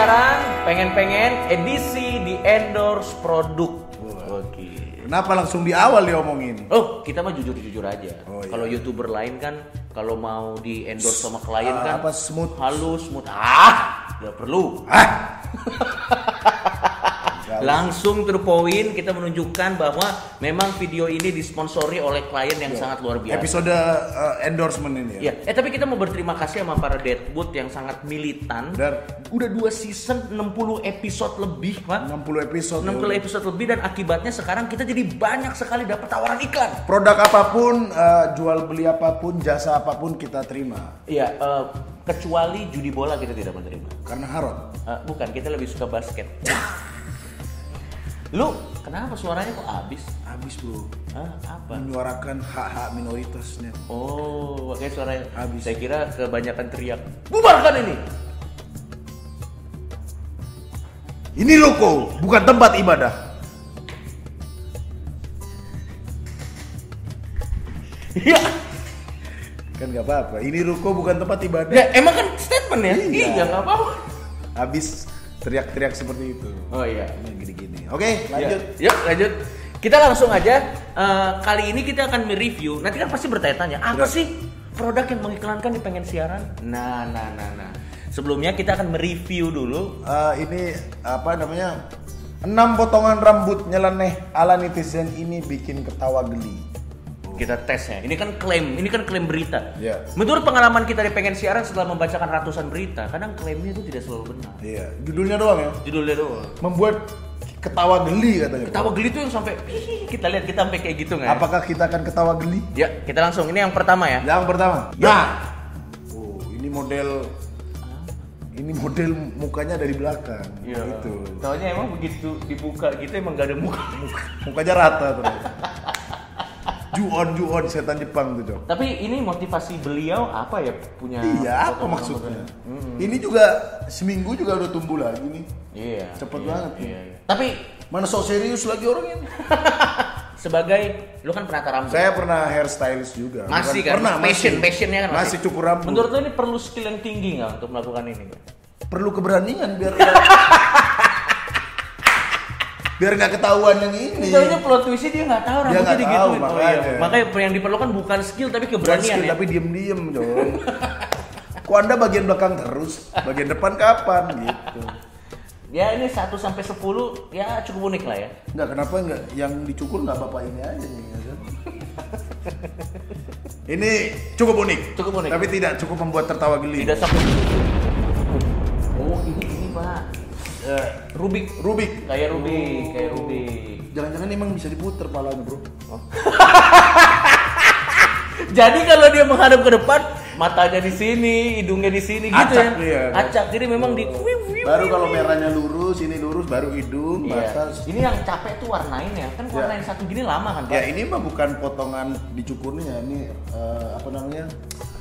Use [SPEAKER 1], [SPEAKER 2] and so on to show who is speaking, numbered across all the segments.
[SPEAKER 1] siaran, pengen-pengen edisi di endorse produk. Oke.
[SPEAKER 2] Kenapa langsung di awal diomongin?
[SPEAKER 1] Oh, kita mah jujur-jujur aja.
[SPEAKER 2] Oh, iya.
[SPEAKER 1] Kalau youtuber lain kan, kalau mau di endorse sama klien
[SPEAKER 2] Ah,
[SPEAKER 1] kan,
[SPEAKER 2] apa, smooth?
[SPEAKER 1] halus, smooth. Ah, nggak perlu.
[SPEAKER 2] Hah?
[SPEAKER 1] Langsung to the point, kita menunjukkan bahwa memang video ini disponsori oleh klien yang sangat luar biasa.
[SPEAKER 2] Episode uh, endorsement ini ya.
[SPEAKER 1] Ya, eh tapi kita mau berterima kasih sama para Deadwood yang sangat militan.
[SPEAKER 2] Dan
[SPEAKER 1] Udah dua season 60 episode lebih, Pak.
[SPEAKER 2] 60 episode.
[SPEAKER 1] 60 episode lebih dan akibatnya sekarang kita jadi banyak sekali dapat tawaran iklan.
[SPEAKER 2] Produk apa pun, uh, jual beli apa pun, jasa apa pun kita terima.
[SPEAKER 1] Iya, eh, kecuali judi bola kita tidak menerima.
[SPEAKER 2] Karena haram.
[SPEAKER 1] Eh, bukan, kita lebih suka basket. Lu kenapa suaranya kok habis?
[SPEAKER 2] Habis bro.
[SPEAKER 1] Hah, apa?
[SPEAKER 2] Menyuarakan hak-hak minoritasnya.
[SPEAKER 1] Oh, makanya suaranya
[SPEAKER 2] Habis.
[SPEAKER 1] Saya kira kebanyakan teriak. Bubarkan ini.
[SPEAKER 2] Ini ruko, bukan tempat ibadah.
[SPEAKER 1] Iya.
[SPEAKER 2] Kan nggak apa-apa. Ini ruko bukan tempat ibadah.
[SPEAKER 1] Ya, emang kan statement ya?
[SPEAKER 2] Iya.
[SPEAKER 1] Iya, nggak apa-apa.
[SPEAKER 2] Habis teriak-teriak seperti itu.
[SPEAKER 1] Oh iya.
[SPEAKER 2] Ini gini-gini. Oke, lanjut.
[SPEAKER 1] Ya, Yuk lanjut. Kita langsung aja. eh, kali ini kita akan mereview. Nanti kan pasti bertanya-tanya, apa sih produk yang mengiklankan di pengen siaran? Nah, nah, nah, nah. Sebelumnya kita akan mereview dulu.
[SPEAKER 2] Eh, ini apa namanya? Enam potongan rambut nyeleneh ala netizen ini bikin ketawa geli.
[SPEAKER 1] Kita tes ya. Ini kan klaim, ini kan klaim berita.
[SPEAKER 2] Iya.
[SPEAKER 1] Menurut pengalaman kita di pengen siaran setelah membacakan ratusan berita, kadang klaimnya itu tidak selalu benar.
[SPEAKER 2] Iya, judulnya doang ya.
[SPEAKER 1] Judulnya doang.
[SPEAKER 2] Membuat ketawa geli katanya.
[SPEAKER 1] Ketawa geli tuh yang sampai "Ih, kita lihat kita sampai kayak gitu nggak? ya?
[SPEAKER 2] Apakah kita akan ketawa geli?
[SPEAKER 1] Ya, kita langsung. Ini yang pertama ya.
[SPEAKER 2] Yang pertama. Nah. Oh, ini model ini model mukanya dari belakang.
[SPEAKER 1] Iya.
[SPEAKER 2] Gitu.
[SPEAKER 1] Taunya emang begitu dibuka gitu emang gak ada muka.
[SPEAKER 2] Mukanya rata terus. Juon juon setan Jepang tuh, Cok.
[SPEAKER 1] Tapi ini motivasi beliau apa ya punya?
[SPEAKER 2] Iya, apa maksudnya?
[SPEAKER 1] rambutnya?
[SPEAKER 2] Ini juga seminggu juga udah tumbuh lagi nih.
[SPEAKER 1] Iya.
[SPEAKER 2] Cepet
[SPEAKER 1] iya,
[SPEAKER 2] banget.
[SPEAKER 1] Iya, iya. Tapi
[SPEAKER 2] Mana sok serius lagi orangnya?
[SPEAKER 1] sebagai lu kan penata rambut.
[SPEAKER 2] Saya pernah hairstylist juga.
[SPEAKER 1] masih
[SPEAKER 2] Bukan-
[SPEAKER 1] kan?
[SPEAKER 2] Pernah,
[SPEAKER 1] passion,
[SPEAKER 2] masih.
[SPEAKER 1] passionnya kan
[SPEAKER 2] Masih cukur rambut.
[SPEAKER 1] Menurut lu ini perlu skill yang tinggi nggak untuk melakukan ini?
[SPEAKER 2] perlu keberanian biar biar nggak ketahuan yang ini.
[SPEAKER 1] Taunya plot twistnya dia nggak tahu
[SPEAKER 2] Dia
[SPEAKER 1] rambutnya
[SPEAKER 2] nggak
[SPEAKER 1] digituin.
[SPEAKER 2] tahu,
[SPEAKER 1] Oh, iya.
[SPEAKER 2] makanya.
[SPEAKER 1] Makanya yang diperlukan bukan skill tapi
[SPEAKER 2] Bukan
[SPEAKER 1] keberanian
[SPEAKER 2] skill,
[SPEAKER 1] ya.
[SPEAKER 2] tapi diem-diem dong. Kok anda bagian belakang terus, bagian depan kapan gitu?
[SPEAKER 1] Ya ini 1 sampai 10 ya cukup unik lah ya.
[SPEAKER 2] Enggak kenapa enggak yang dicukur nggak bapak ini aja nih ya kan? Ini cukup unik.
[SPEAKER 1] Cukup unik.
[SPEAKER 2] Tapi tidak cukup membuat tertawa geli.
[SPEAKER 1] Tidak sampai Oh ini ini pak.
[SPEAKER 2] Eh,
[SPEAKER 1] Rubik.
[SPEAKER 2] Rubik.
[SPEAKER 1] Kayak Rubik, kayak Rubik.
[SPEAKER 2] Jangan-jangan emang bisa diputer palanya bro?
[SPEAKER 1] Jadi kalau dia menghadap ke depan, matanya di sini, hidungnya di sini gitu
[SPEAKER 2] Acak
[SPEAKER 1] ya.
[SPEAKER 2] dia.
[SPEAKER 1] Acak. Jadi memang di
[SPEAKER 2] Baru kalau merahnya lurus, ini lurus, baru hidung,
[SPEAKER 1] Iya.
[SPEAKER 2] mata.
[SPEAKER 1] Ini yang capek tuh warnain ya. Kan
[SPEAKER 2] Ya.
[SPEAKER 1] warnain satu gini lama kan, Pak?
[SPEAKER 2] Ya ini mah bukan potongan dicukurnya, ini eh, apa namanya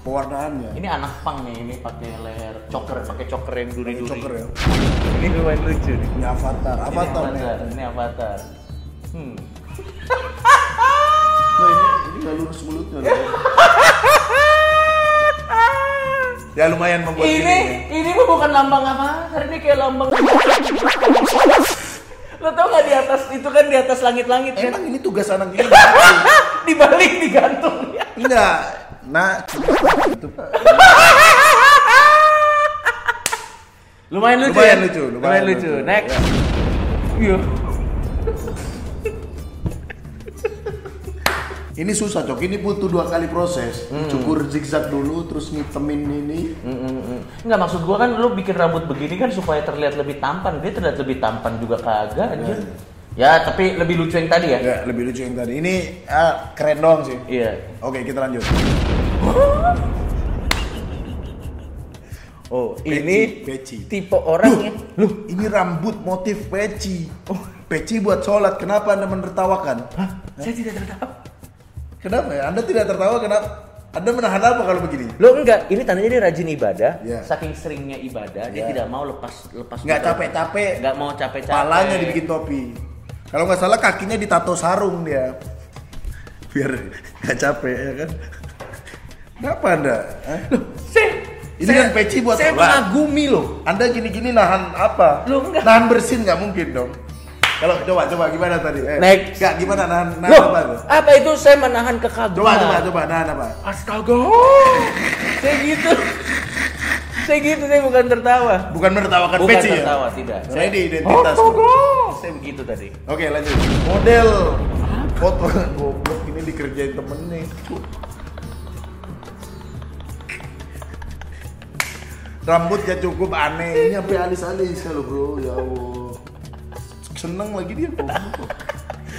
[SPEAKER 2] pewarnaannya.
[SPEAKER 1] Ini anak pang nih, ini pakai leher choker, pakai choker yang duri-duri.
[SPEAKER 2] Choker ya.
[SPEAKER 1] Ini lumayan lucu nih.
[SPEAKER 2] Ini avatar,
[SPEAKER 1] Ini
[SPEAKER 2] avatar nih.
[SPEAKER 1] avatar, ini avatar. Hmm.
[SPEAKER 2] Nah, ini ini nggak lurus mulutnya. loh. ya lumayan membuat
[SPEAKER 1] Ini
[SPEAKER 2] gini.
[SPEAKER 1] ini mah bukan lambang avatar, ini kayak lambang. Lo tau gak di atas itu kan di atas langit-langit kan?
[SPEAKER 2] Emang ini tugas anak ini?
[SPEAKER 1] Dibalik digantung ya.
[SPEAKER 2] Enggak. Nah, itu.
[SPEAKER 1] Lumayan lucu.
[SPEAKER 2] Lumayan
[SPEAKER 1] ya?
[SPEAKER 2] lucu, lumayan
[SPEAKER 1] Lumayan lucu.
[SPEAKER 2] lucu.
[SPEAKER 1] Next.
[SPEAKER 2] Ya.
[SPEAKER 1] Iya.
[SPEAKER 2] Ini susah cok, ini butuh dua kali proses.
[SPEAKER 1] Hmm.
[SPEAKER 2] Cukur zigzag dulu, terus ngitemin ini.
[SPEAKER 1] Enggak maksud gua kan lu bikin rambut begini kan supaya terlihat lebih tampan. Dia terlihat lebih tampan juga kagak anjir. Ya, tapi lebih lucu yang tadi ya.
[SPEAKER 2] Ya, lebih lucu yang tadi. Ini ah, keren doang sih.
[SPEAKER 1] Iya.
[SPEAKER 2] Oke, kita lanjut.
[SPEAKER 1] Oh,
[SPEAKER 2] Peci,
[SPEAKER 1] ini
[SPEAKER 2] peci.
[SPEAKER 1] tipe orang ya.
[SPEAKER 2] Loh, ini rambut motif peci. Peci buat sholat. Kenapa anda menertawakan?
[SPEAKER 1] Hah? Saya tidak tertawa.
[SPEAKER 2] Kenapa ya? Anda tidak tertawa kenapa? Anda menahan apa kalau begini?
[SPEAKER 1] Lo enggak, ini tandanya dia rajin ibadah.
[SPEAKER 2] Iya.
[SPEAKER 1] Saking seringnya ibadah, dia
[SPEAKER 2] Iya.
[SPEAKER 1] tidak mau lepas lepas.
[SPEAKER 2] Nggak
[SPEAKER 1] gitu.
[SPEAKER 2] capek-capek.
[SPEAKER 1] Nggak mau capek-capek.
[SPEAKER 2] Palanya dibikin topi. Kalau nggak salah kakinya ditato sarung dia. Biar nggak capek ya kan? Kenapa anda? Hah?
[SPEAKER 1] Sih,
[SPEAKER 2] Ini
[SPEAKER 1] Saya-
[SPEAKER 2] kan peci buat
[SPEAKER 1] Saya
[SPEAKER 2] sholat.
[SPEAKER 1] mengagumi loh.
[SPEAKER 2] Anda gini-gini nahan apa?
[SPEAKER 1] Loh, enggak.
[SPEAKER 2] Nahan bersin nggak mungkin dong. Kalau coba coba gimana tadi? Eh,
[SPEAKER 1] Next.
[SPEAKER 2] Enggak gimana nahan nahan
[SPEAKER 1] Loh,
[SPEAKER 2] apa tuh?
[SPEAKER 1] apa itu saya menahan kekaguman?
[SPEAKER 2] Coba coba coba nahan apa?
[SPEAKER 1] Astaga. saya gitu. saya gitu, saya bukan tertawa.
[SPEAKER 2] Bukan menertawakan
[SPEAKER 1] Bukan
[SPEAKER 2] peci ya?
[SPEAKER 1] tertawa, tidak.
[SPEAKER 2] Saya di identitas.
[SPEAKER 1] Saya begitu tadi.
[SPEAKER 2] Oke lanjut. Model foto goblok ini dikerjain temen nih. Rambutnya cukup aneh, ini sampai alis-alis kalau bro, ya Allah. Seneng lagi dia goblok.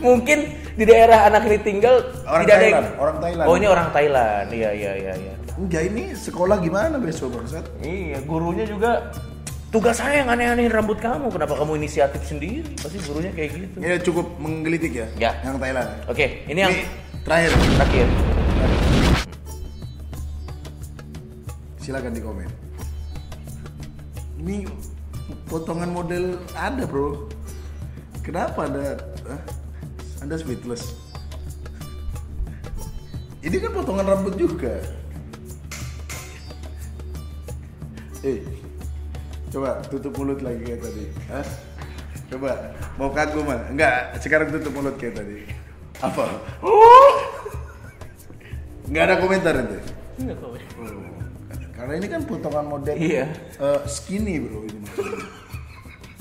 [SPEAKER 1] Mungkin di daerah anak ini tinggal
[SPEAKER 2] Orang
[SPEAKER 1] tidak ada
[SPEAKER 2] Thailand,
[SPEAKER 1] yang...
[SPEAKER 2] orang Thailand.
[SPEAKER 1] Oh, ini orang Thailand. Iya, iya, iya, iya.
[SPEAKER 2] Enggak ini sekolah gimana besok bangsat?
[SPEAKER 1] Iya, gurunya juga tugas saya yang aneh-anehin rambut kamu. Kenapa kamu inisiatif sendiri? Pasti gurunya kayak gitu.
[SPEAKER 2] Ini cukup menggelitik ya?
[SPEAKER 1] Ya.
[SPEAKER 2] Yang Thailand.
[SPEAKER 1] Oke, ini yang
[SPEAKER 2] Ini terakhir.
[SPEAKER 1] terakhir.
[SPEAKER 2] Silakan di komen. Ini potongan model ada bro. Kenapa anda? Hah? Anda speechless. Ini kan potongan rambut juga. Eh, coba tutup mulut lagi kayak tadi. Hah? Coba, mau kagum ah? Enggak, sekarang tutup mulut kayak tadi. Apa? Enggak ada komentar itu. Karena ini kan potongan model
[SPEAKER 1] Iya.
[SPEAKER 2] eh, skinny bro ini maksudnya.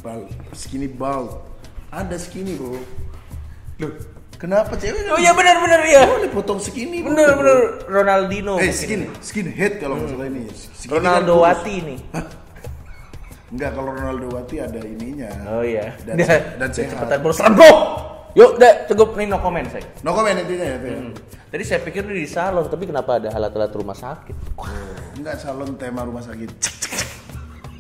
[SPEAKER 2] Bal, skinny bald. Ada skinny bro. Loh, kenapa cewek?
[SPEAKER 1] Oh iya benar-benar ya.
[SPEAKER 2] Boleh potong skinny. bro.
[SPEAKER 1] Benar-benar Ronaldinho.
[SPEAKER 2] Eh
[SPEAKER 1] mungkin.
[SPEAKER 2] skin, skin head kalau nggak salah ini. Skinny
[SPEAKER 1] Ronaldo
[SPEAKER 2] kan
[SPEAKER 1] Wati
[SPEAKER 2] kurus. Enggak, kalau Ronaldo Wati ada ininya.
[SPEAKER 1] Oh iya.
[SPEAKER 2] Dan, dan sehat.
[SPEAKER 1] cepetan bro, serang bro. Yuk, udah cukup nih no comment saya.
[SPEAKER 2] No comment intinya ya.
[SPEAKER 1] Hmm. Tadi saya pikir di salon, tapi kenapa ada alat-alat rumah sakit?
[SPEAKER 2] Enggak salon tema rumah sakit.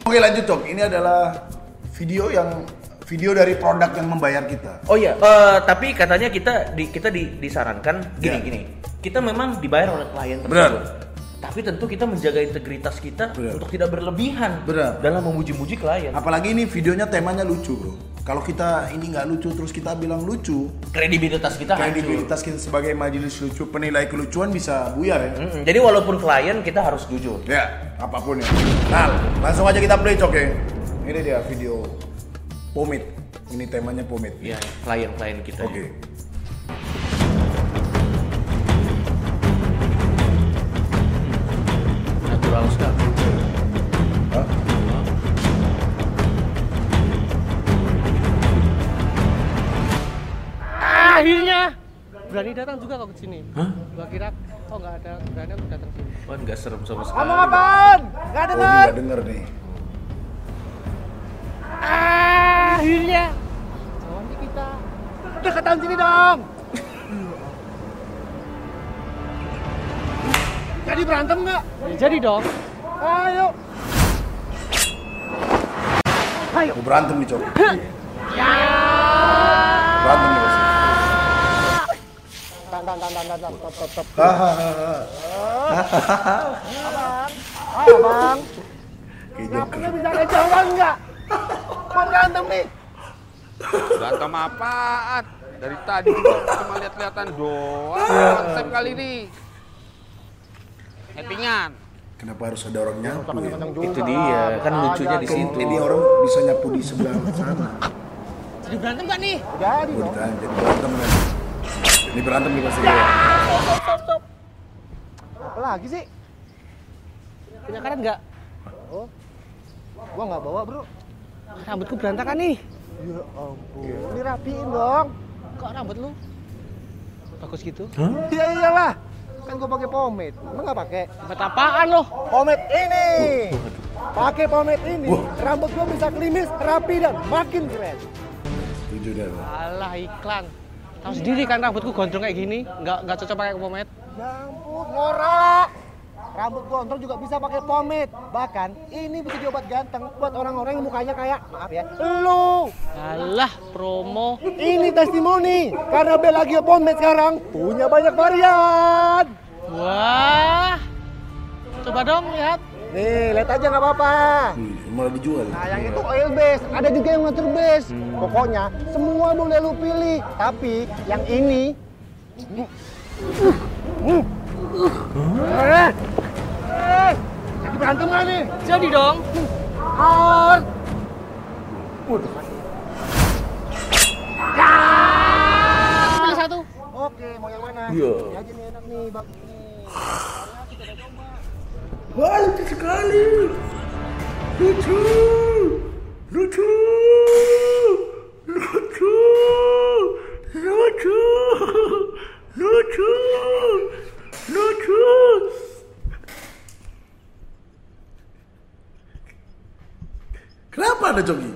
[SPEAKER 2] Oke lanjut Cok, ini adalah video yang video dari produk yang membayar kita.
[SPEAKER 1] Oh iya, eh, tapi katanya kita di, kita di, disarankan gini
[SPEAKER 2] Ya.
[SPEAKER 1] gini. Kita memang dibayar oleh klien tersebut.
[SPEAKER 2] Benar.
[SPEAKER 1] Tapi tentu kita menjaga integritas kita
[SPEAKER 2] Benar.
[SPEAKER 1] untuk tidak berlebihan
[SPEAKER 2] Benar.
[SPEAKER 1] dalam memuji-muji klien.
[SPEAKER 2] Apalagi ini videonya temanya lucu bro. Kalau kita ini nggak lucu terus kita bilang lucu,
[SPEAKER 1] Kredibilitas kita hancur.
[SPEAKER 2] kredibilitas kita sebagai majelis lucu penilai kelucuan bisa buyar ya.
[SPEAKER 1] Mm-mm. Jadi walaupun klien kita harus jujur.
[SPEAKER 2] Ya, apa pun ya. Nah, langsung aja kita play cok ya. Ini dia video pomade. Ini temanya pomade.
[SPEAKER 1] Ya, klien-klien kita.
[SPEAKER 2] Oke.
[SPEAKER 1] Natural
[SPEAKER 3] berani datang juga kok ke sini.
[SPEAKER 1] Hah?
[SPEAKER 3] Gua kira oh nggak ada berani aku datang sini.
[SPEAKER 1] Wah, nggak serem sama sekali.
[SPEAKER 3] Ngomong apaan? Nggak
[SPEAKER 2] Oh,
[SPEAKER 3] dengar.
[SPEAKER 2] nggak denger nih.
[SPEAKER 3] Akhirnya. Kawan kita. Deketan sini dong. Jadi berantem nggak? Ya, jadi dong. Ayo. Ayo.
[SPEAKER 2] Mau berantem nih cok. Berantem nih
[SPEAKER 3] Ayo bang.
[SPEAKER 2] Kayak
[SPEAKER 3] Kenapa
[SPEAKER 2] Joker.
[SPEAKER 3] nggak bisa ada nggak? Mau berantem nih.
[SPEAKER 4] Berantem apaan? Dari tadi cuma lihat-lihatan doang. Konsep kali ini. Settingan.
[SPEAKER 2] Kenapa harus ada orang nyapu ya?
[SPEAKER 1] Itu dia, kan lucunya di situ.
[SPEAKER 2] Jadi orang bisa nyapu di sebelah sana.
[SPEAKER 3] Jadi berantem nggak nih? Jadi dong.
[SPEAKER 2] jadi berantem kan. Ini berantem nih pasti.
[SPEAKER 3] Apa lagi sih? Punya karet nggak? Oh, gua nggak bawa bro. Rambutku berantakan nih. Ya ampun. Ini rapiin dong. Kok rambut lu bagus gitu? Iya iyalah. Kan gua pakai pomade. Emang nggak pakai? Pomade apaan lo? Pomade ini. Pakai pomade ini, rambut gua bisa klimis, rapi dan makin keren.
[SPEAKER 2] Setuju dah.
[SPEAKER 3] Alah iklan. Tahu sendiri kan rambutku gondrong kayak gini, nggak nggak cocok pakai pomade. Ya ampun, norak. Rambut gondrong juga bisa pakai pomade. Bahkan ini bisa diobat ganteng buat orang-orang yang mukanya kayak maaf ya, lu. Alah, promo. Ini testimoni karena Belagio pomade sekarang punya banyak varian. Wah. Coba dong lihat. Nih, lihat aja nggak apa-apa.
[SPEAKER 2] Wih, malah dijual.
[SPEAKER 3] Nah, yang itu oil base, ada juga yang nature base. Pokoknya semua boleh lu pilih, tapi yang ini Eh, berantem nggak nih?
[SPEAKER 5] Jadi dong.
[SPEAKER 3] Hard.
[SPEAKER 5] Pilih satu.
[SPEAKER 3] Oke, mau yang mana?
[SPEAKER 1] Iya.
[SPEAKER 3] Aja nih enak nih, bagus nih.
[SPEAKER 2] Wah, lucu sekali. Lucu. Lucu. Lucu. Lucu. Lucu. Lucu. Kenapa ada Coki?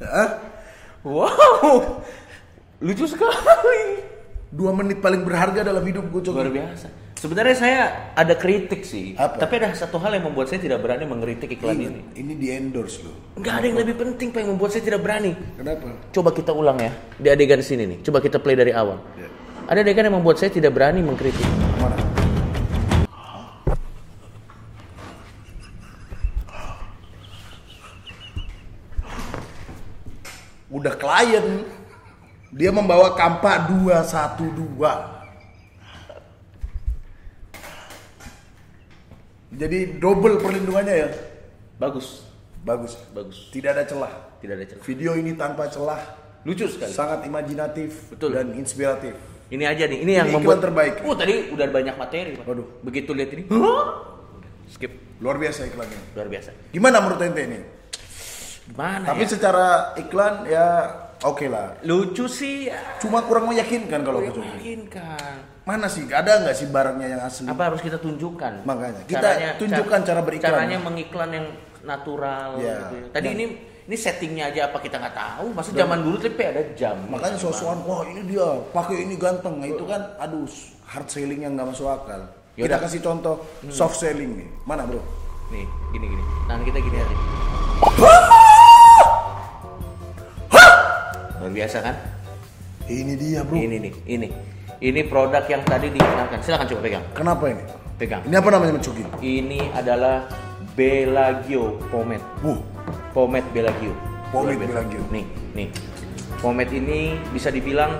[SPEAKER 2] Hah?
[SPEAKER 1] Wow, lucu sekali.
[SPEAKER 2] Dua menit paling berharga dalam hidup gue.
[SPEAKER 1] Luar biasa. Sebenarnya saya ada kritik sih,
[SPEAKER 2] Apa?
[SPEAKER 1] tapi ada satu hal yang membuat saya tidak berani mengkritik iklan ini.
[SPEAKER 2] Ini di endorse loh.
[SPEAKER 1] Nggak ada yang lebih penting pak yang membuat saya tidak berani.
[SPEAKER 2] Kenapa?
[SPEAKER 1] Coba kita ulang ya di adegan sini nih. Coba kita play dari awal.
[SPEAKER 2] Ya.
[SPEAKER 1] Ada adegan yang membuat saya tidak berani mengkritik.
[SPEAKER 2] Mana? Udah klien. Dia membawa kampak 212. Jadi double perlindungannya ya.
[SPEAKER 1] Bagus,
[SPEAKER 2] Bagus.
[SPEAKER 1] bagus.
[SPEAKER 2] Tidak ada celah.
[SPEAKER 1] Tidak ada celah.
[SPEAKER 2] Video ini tanpa celah,
[SPEAKER 1] Lucu sekali.
[SPEAKER 2] sangat imajinatif
[SPEAKER 1] Betul.
[SPEAKER 2] dan inspiratif.
[SPEAKER 1] Ini aja nih, ini yang
[SPEAKER 2] Ini
[SPEAKER 1] membuat
[SPEAKER 2] iklan terbaik.
[SPEAKER 1] Oh tadi udah banyak materi. Pak.
[SPEAKER 2] Waduh.
[SPEAKER 1] Begitu lihat ini, Hah? skip.
[SPEAKER 2] Luar biasa iklannya.
[SPEAKER 1] Luar biasa.
[SPEAKER 2] Gimana menurut ente ini?
[SPEAKER 1] Gimana
[SPEAKER 2] Tapi
[SPEAKER 1] ya?
[SPEAKER 2] secara iklan ya oke lah.
[SPEAKER 1] Lucu sih.
[SPEAKER 2] Cuma kurang meyakinkan kalau Jokowi.
[SPEAKER 1] Meyakinkan.
[SPEAKER 2] Mana sih? Ada nggak sih barangnya yang asli?
[SPEAKER 1] Apa harus kita tunjukkan?
[SPEAKER 2] Makanya, kita tunjukkan cara beriklan.
[SPEAKER 1] Caranya mengiklan yang natural.
[SPEAKER 2] Ya.
[SPEAKER 1] gitu ya. Tadi
[SPEAKER 2] Nah.
[SPEAKER 1] ini ini settingnya aja apa kita nggak tahu. Masa zaman dulu tapi ada jam.
[SPEAKER 2] Makanya sosokan, wah ini dia, pakai ini ganteng. Nah, itu kan, aduh, hard selling yang nggak masuk akal. Kita
[SPEAKER 1] Yaudah.
[SPEAKER 2] kasih contoh soft selling nih. Mana bro?
[SPEAKER 1] Nih, gini gini. Tangan kita gini aja. Luar biasa kan?
[SPEAKER 2] Ini dia bro.
[SPEAKER 1] Ini nih, ini. Ini produk yang tadi dikenalkan. Silakan coba pegang.
[SPEAKER 2] Kenapa ini?
[SPEAKER 1] Pegang.
[SPEAKER 2] Ini apa namanya Mencuki?
[SPEAKER 1] Ini adalah Belagio pomade.
[SPEAKER 2] Wuh,
[SPEAKER 1] Pomade Belagio.
[SPEAKER 2] Pomade. Belagio.
[SPEAKER 1] Nih, nih. Pomade ini bisa dibilang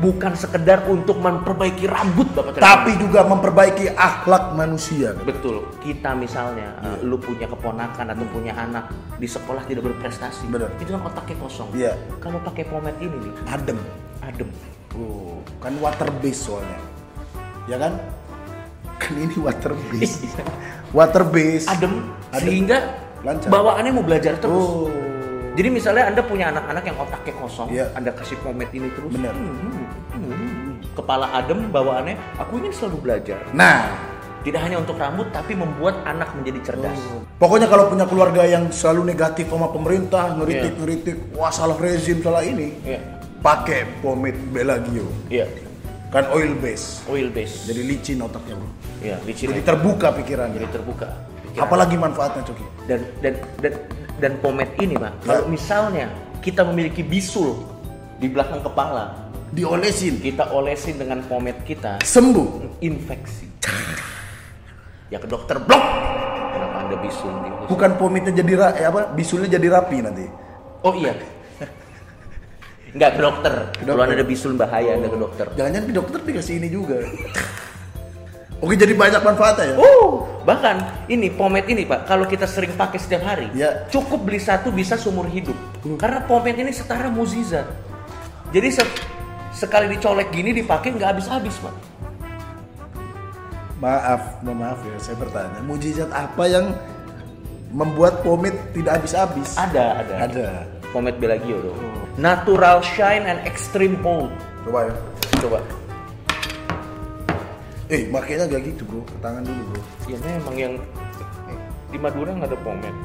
[SPEAKER 1] bukan sekedar untuk memperbaiki rambut Bapak
[SPEAKER 2] tapi juga memperbaiki akhlak manusia.
[SPEAKER 1] Betul. Kita misalnya, uh, lu punya keponakan atau punya anak di sekolah tidak berprestasi.
[SPEAKER 2] Bener.
[SPEAKER 1] Itu kan otaknya kosong.
[SPEAKER 2] Iya.
[SPEAKER 1] Kalau pakai pomade ini nih,
[SPEAKER 2] Adem.
[SPEAKER 1] adem.
[SPEAKER 2] Oh, kan water base soalnya. Ya kan? Kan ini water base. water base.
[SPEAKER 1] Adem,
[SPEAKER 2] Adem.
[SPEAKER 1] sehingga
[SPEAKER 2] Lancar.
[SPEAKER 1] bawaannya mau belajar terus.
[SPEAKER 2] Oh.
[SPEAKER 1] Jadi misalnya Anda punya anak-anak yang otaknya kosong,
[SPEAKER 2] Iya.
[SPEAKER 1] Anda kasih pomade ini terus.
[SPEAKER 2] Bener.
[SPEAKER 1] hmm, hmm. Kepala adem bawaannya, aku ingin selalu belajar.
[SPEAKER 2] Nah,
[SPEAKER 1] Tidak hanya untuk rambut, tapi membuat anak menjadi cerdas.
[SPEAKER 2] pokoknya kalau punya keluarga yang selalu negatif sama pemerintah, ngeritik-ngeritik, wah salah rezim, salah ini,
[SPEAKER 1] Iya.
[SPEAKER 2] pakai pomade Belagio.
[SPEAKER 1] Iya.
[SPEAKER 2] Kan oil base.
[SPEAKER 1] Oil base.
[SPEAKER 2] Jadi licin otaknya, Bro.
[SPEAKER 1] Iya, licin.
[SPEAKER 2] Jadi terbuka pikirannya.
[SPEAKER 1] Jadi terbuka. pikiran.
[SPEAKER 2] Apalagi manfaatnya, Coki?
[SPEAKER 1] dan dan dan dan pomade ini pak
[SPEAKER 2] Ya.
[SPEAKER 1] kalau misalnya kita memiliki bisul di belakang kepala
[SPEAKER 2] Diolesin,
[SPEAKER 1] kita olesin dengan pomade kita
[SPEAKER 2] sembuh.
[SPEAKER 1] infeksi ya ke dokter blok kenapa anda bisul di
[SPEAKER 2] Bukan pomade jadi ra- eh, apa? Bisulnya jadi rapi nanti.
[SPEAKER 1] oh iya Enggak ke dokter. Kalau
[SPEAKER 2] dokter.
[SPEAKER 1] anda ada bisul bahaya anda ke dokter.
[SPEAKER 2] Jangan-jangan di dokter dikasih ini juga. Oke, jadi banyak manfaatnya ya.
[SPEAKER 1] Oh, bahkan ini pomade ini pak, kalau kita sering pakai setiap hari,
[SPEAKER 2] Ya.
[SPEAKER 1] cukup beli satu bisa seumur hidup. Karena pomade ini setara mukjizat. Jadi se- sekali dicolek gini dipakai nggak habis-habis pak.
[SPEAKER 2] Maaf, mohon maaf ya, saya bertanya. Mujizat apa yang membuat pomade tidak habis-habis?
[SPEAKER 1] Ada, ada.
[SPEAKER 2] Ada.
[SPEAKER 1] Pomade Belagio dong. Natural shine and extreme hold.
[SPEAKER 2] Coba ya.
[SPEAKER 1] Coba.
[SPEAKER 2] Eh, makanya gak gitu bro, ke tangan dulu bro.
[SPEAKER 1] Ya memang yang di Madura nggak ada pomade.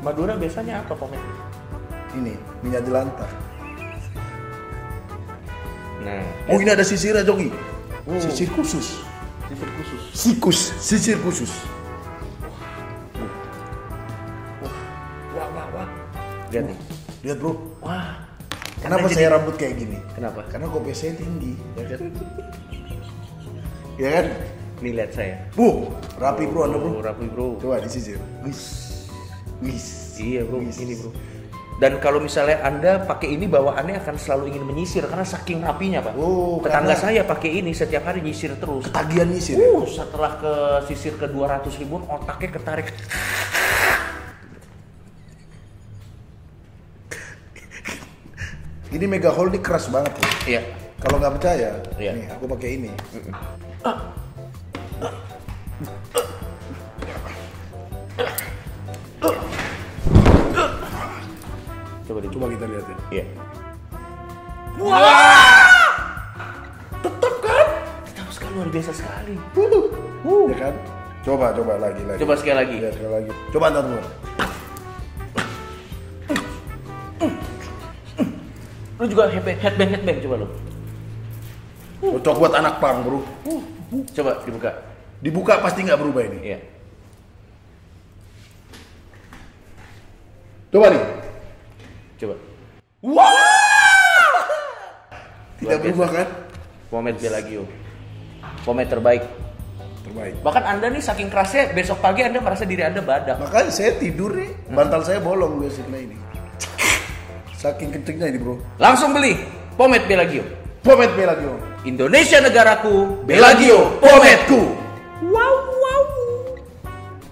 [SPEAKER 1] Madura biasanya apa pomade?
[SPEAKER 2] Ini, minyak jelantah.
[SPEAKER 1] Nah,
[SPEAKER 2] Oh ini ada sisirnya Jogi.
[SPEAKER 1] Oh.
[SPEAKER 2] Sisir khusus.
[SPEAKER 1] sisir khusus.
[SPEAKER 2] Sikus, sisir khusus.
[SPEAKER 1] Wah, wah, wah. Lihat nih.
[SPEAKER 2] Lihat bro,
[SPEAKER 1] Wah.
[SPEAKER 2] kenapa saya
[SPEAKER 1] jadi-
[SPEAKER 2] rambut kayak gini?
[SPEAKER 1] Kenapa?
[SPEAKER 2] Karena kopi saya tinggi, ya kan? ya kan?
[SPEAKER 1] Nih lihat saya.
[SPEAKER 2] Bu, rapi bro anda bro.
[SPEAKER 1] Oh, rapi bro.
[SPEAKER 2] Coba disisir. Wis, wis.
[SPEAKER 1] Iya bro,
[SPEAKER 2] Wis.
[SPEAKER 1] ini bro. Dan kalau misalnya Anda pakai ini bawaannya akan selalu ingin menyisir karena saking rapinya, Pak.
[SPEAKER 2] Oh,
[SPEAKER 1] Tetangga
[SPEAKER 2] karena-
[SPEAKER 1] saya pakai ini setiap hari nyisir terus.
[SPEAKER 2] Ketagihan nyisir. ya?
[SPEAKER 1] Uh, setelah ke sisir ke 200 ribuan otaknya ketarik.
[SPEAKER 2] Ini mega hole ini keras banget loh.
[SPEAKER 1] Iya.
[SPEAKER 2] Kalau nggak percaya,
[SPEAKER 1] Iya.
[SPEAKER 2] nih aku pakai ini.
[SPEAKER 1] Coba deh.
[SPEAKER 2] Coba kita lihat ya.
[SPEAKER 1] Iya. Wah! Tetap kan? Tetap sekali luar biasa sekali.
[SPEAKER 2] Ya kan? Coba, coba lagi, lagi.
[SPEAKER 1] Coba sekali lagi.
[SPEAKER 2] Ya, sekali lagi. Coba antar dulu.
[SPEAKER 1] Lu juga headbang, headbang, headbang coba lu.
[SPEAKER 2] Cocok buat anak pang, bro.
[SPEAKER 1] Coba dibuka.
[SPEAKER 2] Dibuka pasti nggak berubah ini.
[SPEAKER 1] Iya.
[SPEAKER 2] Coba nih.
[SPEAKER 1] Coba.
[SPEAKER 2] Tidak
[SPEAKER 1] Luar
[SPEAKER 2] berubah kan?
[SPEAKER 1] Pomade Bellagio. Pomade terbaik.
[SPEAKER 2] Terbaik.
[SPEAKER 1] Bahkan Anda nih saking kerasnya besok pagi Anda merasa diri Anda badak.
[SPEAKER 2] Makanya saya tidur nih, bantal saya bolong biasanya ini. Saking kencengnya ini, bro.
[SPEAKER 1] Langsung beli Pomade Bellagio.
[SPEAKER 2] Pomade Bellagio.
[SPEAKER 1] Indonesia negaraku,
[SPEAKER 2] Bellagio, pomadeku.
[SPEAKER 1] Wow, wow.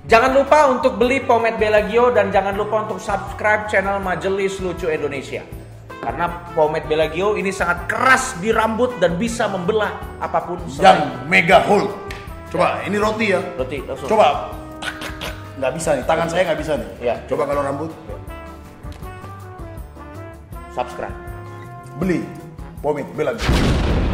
[SPEAKER 1] Jangan lupa untuk beli pomade Bellagio dan jangan lupa untuk subscribe channel Majelis Lucu Indonesia. Karena pomade Bellagio ini sangat keras di rambut dan bisa membelah apa
[SPEAKER 2] pun
[SPEAKER 1] Yang
[SPEAKER 2] mega hole. Coba, ini roti ya.
[SPEAKER 1] roti. Langsung.
[SPEAKER 2] Coba. Nggak bisa nih, tangan saya nggak bisa nih.
[SPEAKER 1] Ya.
[SPEAKER 2] Coba kalau rambut,
[SPEAKER 1] subscribe.
[SPEAKER 2] beli pomade Bellagio.